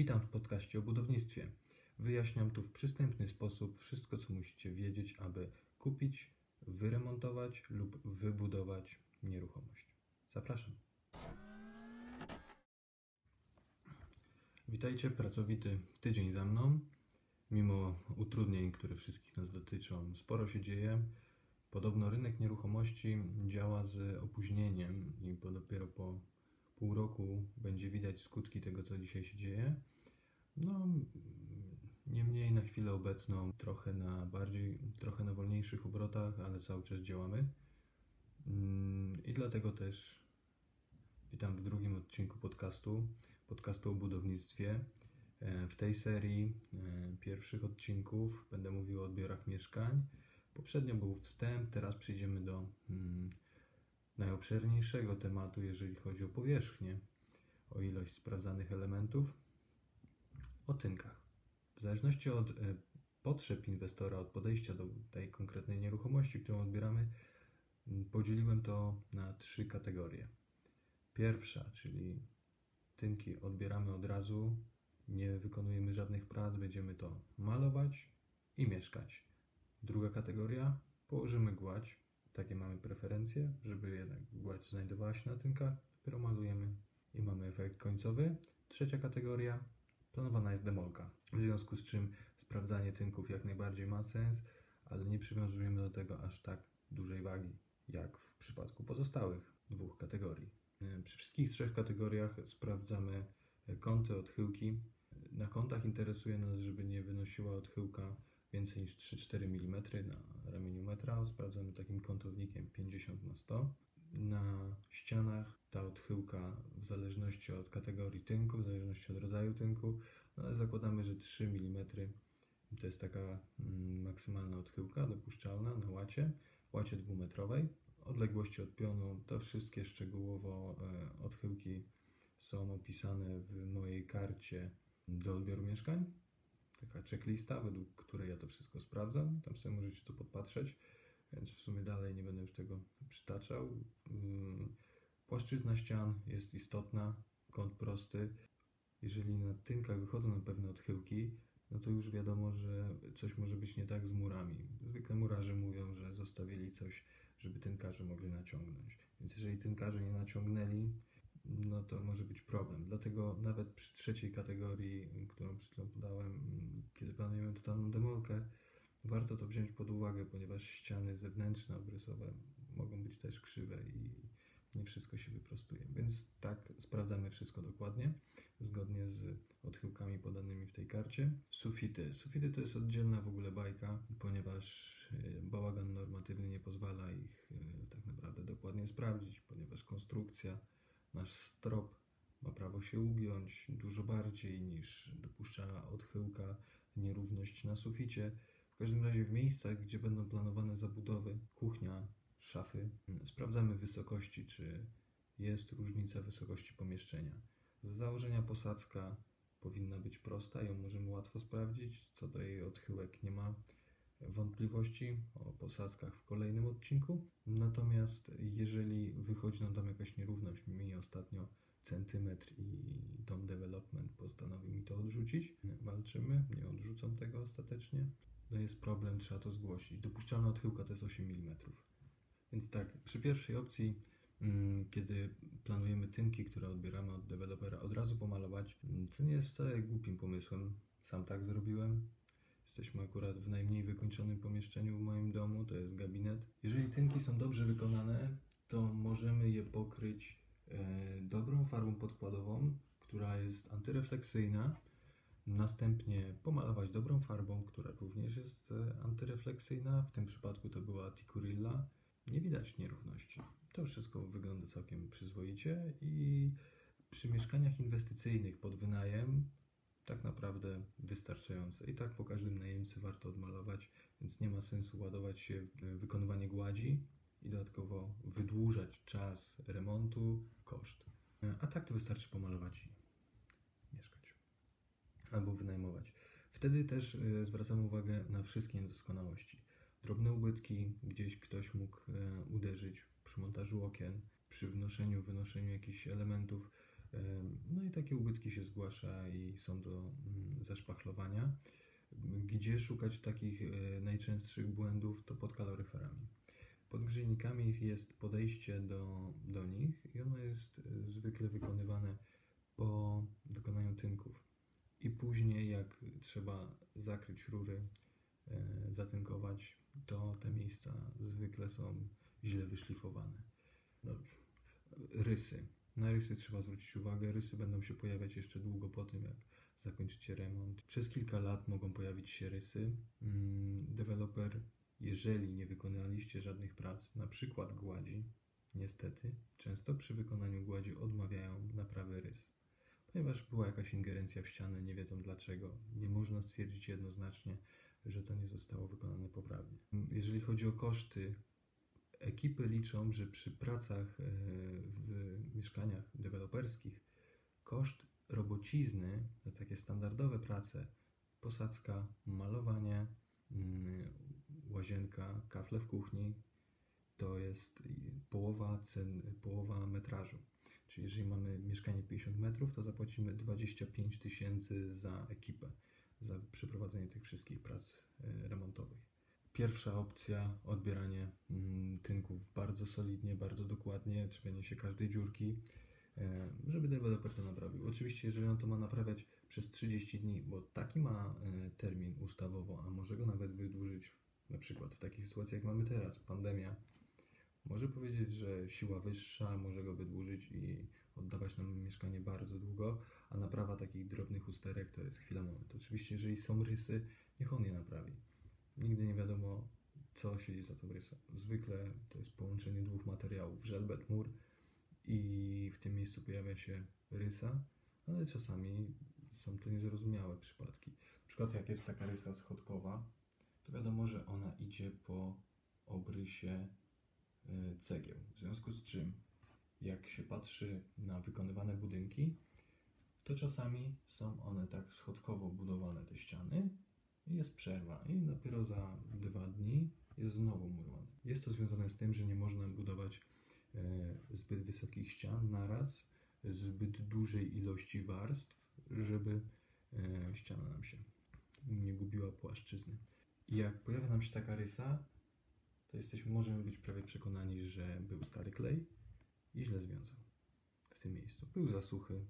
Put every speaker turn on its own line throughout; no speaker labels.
Witam w podcaście o budownictwie. Wyjaśniam tu w przystępny sposób wszystko, co musicie wiedzieć, aby kupić, wyremontować lub wybudować nieruchomość. Zapraszam. Witajcie, pracowity tydzień za mną. Mimo utrudnień, które wszystkich nas dotyczą, sporo się dzieje. Podobno rynek nieruchomości działa z opóźnieniem i po dopiero po roku będzie widać skutki tego, co dzisiaj się dzieje. No, niemniej na chwilę obecną trochę na bardziej, trochę na wolniejszych obrotach, ale cały czas działamy. Mm, I dlatego też witam w drugim odcinku podcastu, podcastu o budownictwie. E, w tej serii e, pierwszych odcinków będę mówił o odbiorach mieszkań. Poprzednio był wstęp, teraz przejdziemy do mm, najobszerniejszego tematu, jeżeli chodzi o powierzchnię, o ilość sprawdzanych elementów, o tynkach. W zależności od e, potrzeb inwestora, od podejścia do tej konkretnej nieruchomości, którą odbieramy, podzieliłem to na trzy kategorie. Pierwsza, czyli tynki odbieramy od razu, nie wykonujemy żadnych prac, będziemy to malować i mieszkać. Druga kategoria, położymy gładź, takie mamy preferencje, żeby jednak gładź znajdowała się na tynkach, dopiero malujemy i mamy efekt końcowy. Trzecia kategoria, planowana jest demolka, w związku z czym sprawdzanie tynków jak najbardziej ma sens, ale nie przywiązujemy do tego aż tak dużej wagi, jak w przypadku pozostałych dwóch kategorii. Przy wszystkich trzech kategoriach sprawdzamy kąty, odchyłki. Na kątach interesuje nas, żeby nie wynosiła odchyłka więcej niż 3-4 mm na ramieniu metra. Sprawdzamy takim kątownikiem 50 na 100. Na ścianach ta odchyłka w zależności od kategorii tynku, w zależności od rodzaju tynku, no ale zakładamy, że 3 mm to jest taka mm, maksymalna odchyłka dopuszczalna na łacie, łacie dwumetrowej. Odległości od pionu, to wszystkie szczegółowo e, odchyłki są opisane w mojej karcie do odbioru mieszkań taka checklista, według której ja to wszystko sprawdzam. Tam sobie możecie to podpatrzeć, więc w sumie dalej nie będę już tego przytaczał. Mm, płaszczyzna ścian jest istotna, kąt prosty. Jeżeli na tynkach wychodzą na pewne odchyłki, no to już wiadomo, że coś może być nie tak z murami. Zwykle murarze mówią, że zostawili coś, żeby tynkarze mogli naciągnąć. Więc jeżeli tynkarze nie naciągnęli, no to może być problem. Dlatego nawet przy trzeciej kategorii, którą przed chwilą podałem, kiedy planujemy totalną demolkę, warto to wziąć pod uwagę, ponieważ ściany zewnętrzne, obrysowe mogą być też krzywe i nie wszystko się wyprostuje. Więc tak sprawdzamy wszystko dokładnie, zgodnie z odchyłkami podanymi w tej karcie. Sufity. Sufity to jest oddzielna w ogóle bajka, ponieważ e, bałagan normatywny nie pozwala ich e, tak naprawdę dokładnie sprawdzić, ponieważ konstrukcja Nasz strop ma prawo się ugiąć dużo bardziej niż dopuszcza odchyłka nierówność na suficie. W każdym razie w miejscach, gdzie będą planowane zabudowy, kuchnia, szafy, sprawdzamy wysokości, czy jest różnica wysokości pomieszczenia. Z założenia posadzka powinna być prosta, ją możemy łatwo sprawdzić. Co do jej odchyłek nie ma wątpliwości o posadzkach w kolejnym odcinku. Natomiast jeżeli wychodzi nam tam jakaś nierówność, mi ostatnio centymetr i Tom Development postanowił mi to odrzucić. Walczymy, nie odrzucam tego ostatecznie. No jest problem, trzeba to zgłosić. Dopuszczalna odchyłka to jest 8 mm. Więc tak, przy pierwszej opcji, mm, kiedy planujemy tynki, które odbieramy od dewelopera, od razu pomalować, co nie jest wcale głupim pomysłem. Sam tak zrobiłem. Jesteśmy akurat w najmniej wykończonym pomieszczeniu w moim domu, to jest gabinet. Jeżeli tynki są dobrze wykonane, to możemy je pokryć e, dobrą farbą podkładową, która jest antyrefleksyjna. Następnie pomalować dobrą farbą, która również jest e, antyrefleksyjna. W tym przypadku to była Ticurilla. Nie widać nierówności. To wszystko wygląda całkiem przyzwoicie i przy mieszkaniach inwestycyjnych pod wynajem tak naprawdę wystarczające. I tak po każdym najemcy warto odmalować, więc nie ma sensu ładować się w wykonywanie gładzi i dodatkowo wydłużać czas remontu, koszt. A tak to wystarczy pomalować i mieszkać albo wynajmować. Wtedy też e, zwracamy uwagę na wszystkie niedoskonałości. Drobne ubytki, gdzieś ktoś mógł e, uderzyć przy montażu okien, przy wnoszeniu, wynoszeniu jakichś elementów Em, No i takie ubytki się zgłasza i są do mm, zaszpachlowania. Gdzie szukać takich e, najczęstszych błędów? To pod kaloryferami. Pod grzejnikami jest podejście do, do nich i ono jest e, zwykle wykonywane po wykonaniu tynków. I później, jak trzeba zakryć rury, e, zatynkować, to te miejsca zwykle są źle wyszlifowane. No, rysy. Na rysy trzeba zwrócić uwagę. Rysy będą się pojawiać jeszcze długo po tym, jak zakończycie remont. Przez kilka lat mogą pojawić się rysy. Mm, Deweloper, jeżeli nie wykonaliście żadnych prac, na przykład gładzi, niestety, często przy wykonaniu gładzi odmawiają naprawy rys. Ponieważ była jakaś ingerencja w ścianę, nie wiedzą dlaczego. Nie można stwierdzić jednoznacznie, że to nie zostało wykonane poprawnie. Jeżeli chodzi o koszty, ekipy liczą, że przy pracach e, w mieszkaniach deweloperskich koszt robocizny za takie standardowe prace, posadzka, malowanie, mm, łazienka, kafle w kuchni, to jest połowa cen, połowa metrażu. Czyli jeżeli mamy mieszkanie 50 metrów, to zapłacimy 25 tysięcy za ekipę, za przeprowadzenie tych wszystkich prac. Pierwsza opcja, odbieranie mm, tynków bardzo solidnie, bardzo dokładnie, trzepienie się każdej dziurki, e, żeby deweloper to naprawił. Oczywiście, jeżeli on to ma naprawiać przez 30 dni, bo taki ma e, termin ustawowo, a może go nawet wydłużyć, na przykład w takich sytuacjach jak mamy teraz, pandemia, może powiedzieć, że siła wyższa może go wydłużyć i oddawać nam mieszkanie bardzo długo, a naprawa takich drobnych usterek to jest chwila moment. Oczywiście, jeżeli są rysy, niech on je naprawi. Nigdy nie wiadomo, co siedzi za tą rysą. Zwykle to jest połączenie dwóch materiałów, żelbet, mur i w tym miejscu pojawia się rysa, ale czasami są to niezrozumiałe przypadki. Na przykład jak jest taka rysa schodkowa, to wiadomo, że ona idzie po obrysie y, cegieł. W związku z czym, jak się patrzy na wykonywane budynki, to czasami są one tak schodkowo budowane, te ściany, jest przerwa. I dopiero za dwa dni jest znowu murowane. Jest to związane z tym, że nie można budować e, zbyt wysokich ścian naraz, zbyt dużej ilości warstw, żeby e, ściana nam się nie gubiła płaszczyzny. I jak pojawia nam się taka rysa, to jesteśmy, możemy być prawie przekonani, że był stary klej i źle związał w tym miejscu. Był za suchy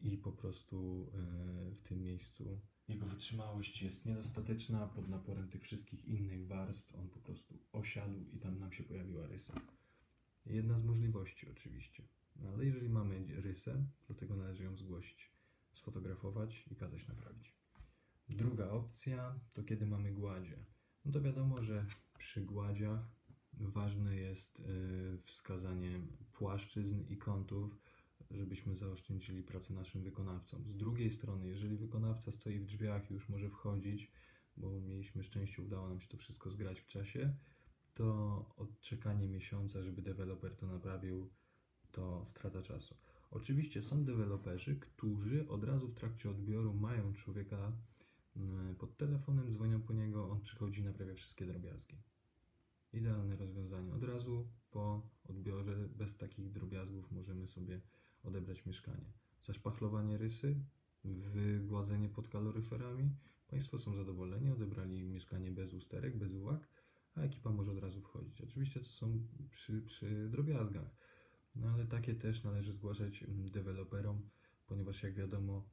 i po prostu e, w tym miejscu jego wytrzymałość jest niedostateczna pod naporem tych wszystkich innych warstw. On po prostu osiadł i tam nam się pojawiła rysa. Jedna z możliwości oczywiście. No, ale jeżeli mamy rysę, to tego należy ją zgłosić, sfotografować i kazać naprawić. Druga opcja to kiedy mamy gładzie. No to wiadomo, że przy gładziach ważne jest y, wskazanie płaszczyzn i kątów, żebyśmy zaoszczędzili pracę naszym wykonawcom. Z drugiej strony, jeżeli wykonawca stoi w drzwiach i już może wchodzić, bo mieliśmy szczęście, udało nam się to wszystko zgrać w czasie, to odczekanie miesiąca, żeby deweloper to naprawił, to strata czasu. Oczywiście są deweloperzy, którzy od razu w trakcie odbioru mają człowieka mm, pod telefonem, dzwonią po niego, on przychodzi i naprawia wszystkie drobiazgi. Idealne rozwiązanie. Od razu po odbiorze, bez takich drobiazgów, możemy sobie odebrać mieszkanie. Zaszpachlowanie rysy, wygładzenie pod kaloryferami. Państwo są zadowoleni, odebrali mieszkanie bez usterek, bez uwag, a ekipa może od razu wchodzić. Oczywiście to są przy, przy drobiazgach, no ale takie też należy zgłaszać mm, deweloperom, ponieważ jak wiadomo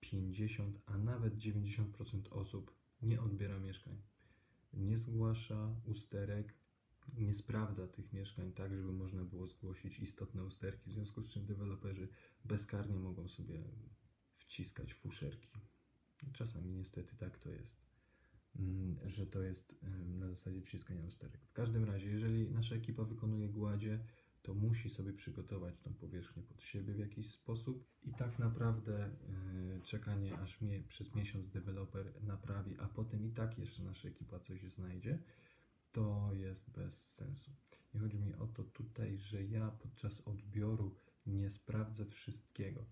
50, a nawet 90% osób nie odbiera mieszkań. Nie zgłasza usterek, nie sprawdza tych mieszkań tak, żeby można było zgłosić istotne usterki, w związku z czym deweloperzy bezkarnie mogą sobie wciskać fuszerki. Czasami niestety tak to jest, mm, że to jest na zasadzie wciskania usterek. W każdym razie, jeżeli nasza ekipa wykonuje gładzie, to musi sobie przygotować tą powierzchnię pod siebie w jakiś sposób i tak naprawdę y, czekanie aż mnie, przez miesiąc deweloper naprawi, a potem i tak jeszcze nasza ekipa coś znajdzie, to jest bez sensu. Nie chodzi mi o to tutaj, że ja podczas odbioru nie sprawdzę wszystkiego.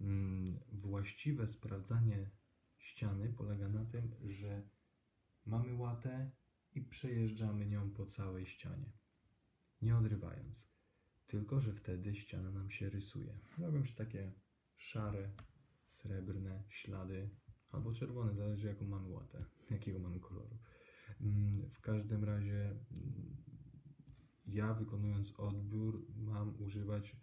Mm, Właściwe sprawdzanie ściany polega na tym, że mamy łatę i przejeżdżamy nią po całej ścianie, nie odrywając. Tylko, że wtedy ściana nam się rysuje. Robią się takie szare, srebrne ślady, albo czerwone, zależy jaką mamy łatę, jakiego mamy koloru. Mm, W każdym razie mm, ja wykonując odbiór mam używać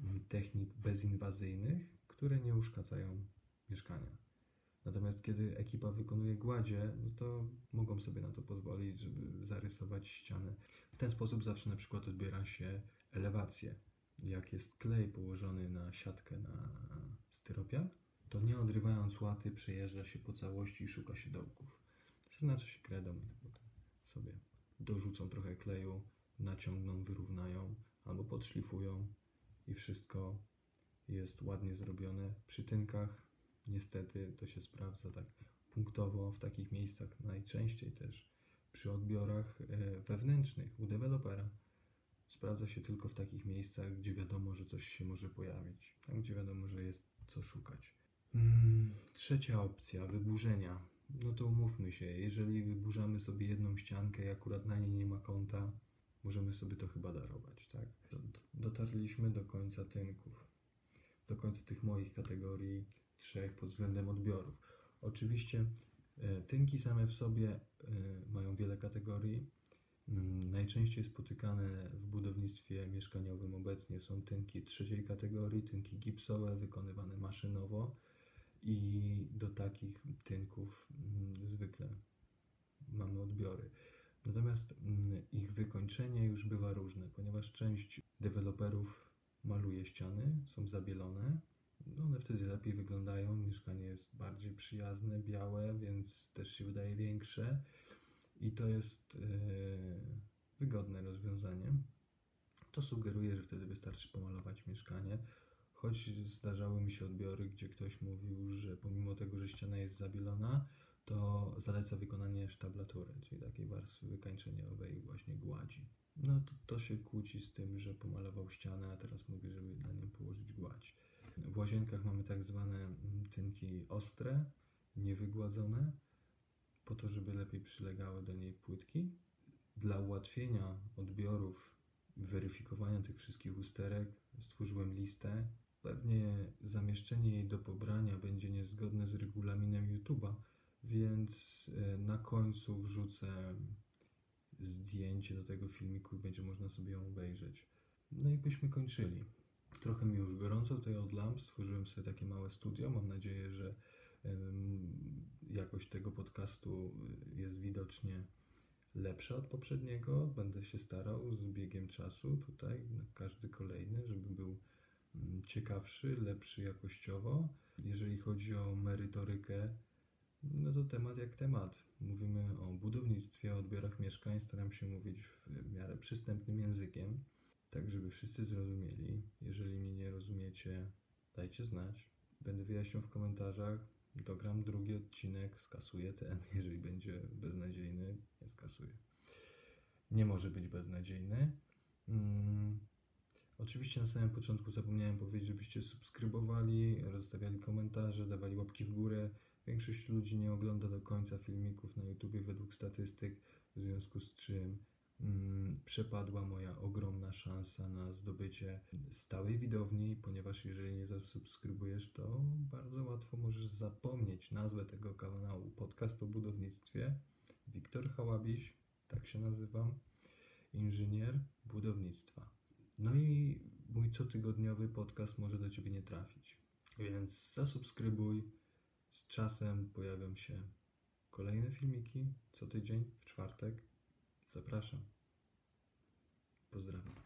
mm, technik bezinwazyjnych, które nie uszkadzają mieszkania. Natomiast kiedy ekipa wykonuje gładzie, no to mogą sobie na to pozwolić, żeby zarysować ścianę. W ten sposób zawsze na przykład odbiera się elewację. Jak jest klej położony na siatkę na styropian, to nie odrywając łaty przejeżdża się po całości i szuka się dołków. Zaznacza się kredą i potem sobie dorzucą trochę kleju, naciągną, wyrównają albo podszlifują i wszystko jest ładnie zrobione. Przy tynkach niestety to się sprawdza tak punktowo w takich miejscach najczęściej też przy odbiorach e, wewnętrznych u dewelopera. Sprawdza się tylko w takich miejscach, gdzie wiadomo, że coś się może pojawić, tam gdzie wiadomo, że jest co szukać. Mm, trzecia opcja wyburzenia. No to umówmy się, jeżeli wyburzamy sobie jedną ściankę i akurat na niej nie ma kąta, możemy sobie to chyba darować, tak? Do- Dotarliśmy do końca tynków, do końca tych moich kategorii trzech pod względem odbiorów. Oczywiście e, tynki same w sobie e, mają wiele kategorii. Mm, Najczęściej spotykane w budownictwie mieszkaniowym obecnie są tynki trzeciej kategorii, tynki gipsowe wykonywane maszynowo i do takich tynków mm, zwykle mamy odbiory. Natomiast mm, ich wykończenie już bywa różne, ponieważ część deweloperów maluje ściany, są zabielone. No one wtedy lepiej wyglądają, mieszkanie jest bardziej przyjazne, białe, więc też się wydaje większe i to jest e, wygodne rozwiązanie. To sugeruje, że wtedy wystarczy pomalować mieszkanie, choć zdarzały mi się odbiory, gdzie ktoś mówił, że pomimo tego, że ściana jest zabielona, to zaleca wykonanie sztablatury, czyli takiej warstwy wykańczeniowej właśnie gładzi. No to, to się kłóci z tym, że pomalował ścianę, a teraz mówi, żeby na nią położyć gładź. W łazienkach mamy tak zwane mm, tynki ostre, niewygładzone, po to, żeby lepiej przylegały do niej płytki. Dla ułatwienia odbiorów, weryfikowania tych wszystkich usterek, stworzyłem listę. Pewnie zamieszczenie jej do pobrania będzie niezgodne z regulaminem YouTube'a, więc e, na końcu wrzucę zdjęcie do tego filmiku i będzie można sobie ją obejrzeć. No i byśmy kończyli. Trochę mi już gorąco tutaj od lamp. Stworzyłem sobie takie małe studio. Mam nadzieję, że jakość tego podcastu y, jest widocznie lepsza od poprzedniego. Będę się starał z biegiem czasu tutaj na każdy kolejny, żeby był ciekawszy, lepszy jakościowo. Jeżeli chodzi o merytorykę, no to temat jak temat. Mówimy o budownictwie, o odbiorach mieszkań. Staram się mówić w miarę przystępnym językiem, tak żeby wszyscy zrozumieli. Jeżeli mnie nie rozumiecie, dajcie znać. Będę wyjaśniał w komentarzach. Dogram drugi odcinek, skasuję ten. Jeżeli będzie beznadziejny, nie skasuję. Nie może być beznadziejny. Mm. Oczywiście na samym początku zapomniałem powiedzieć, żebyście subskrybowali, rozstawiali komentarze, dawali łapki w górę. Większość ludzi nie ogląda do końca filmików na YouTube według statystyk, w związku z czym mm, przepadła moja ogromna szansa na zdobycie stałej widowni, ponieważ jeżeli nie zasubskrybujesz, to bardzo łatwo możesz zapomnieć nazwę tego kanału. Podcast o budownictwie. Wiktor Hałabiś, tak się nazywam, inżynier budownictwa. No i mój cotygodniowy podcast może do Ciebie nie trafić. Więc zasubskrybuj. Z czasem pojawią się kolejne filmiki co tydzień w czwartek. Zapraszam. Pozdrawiam.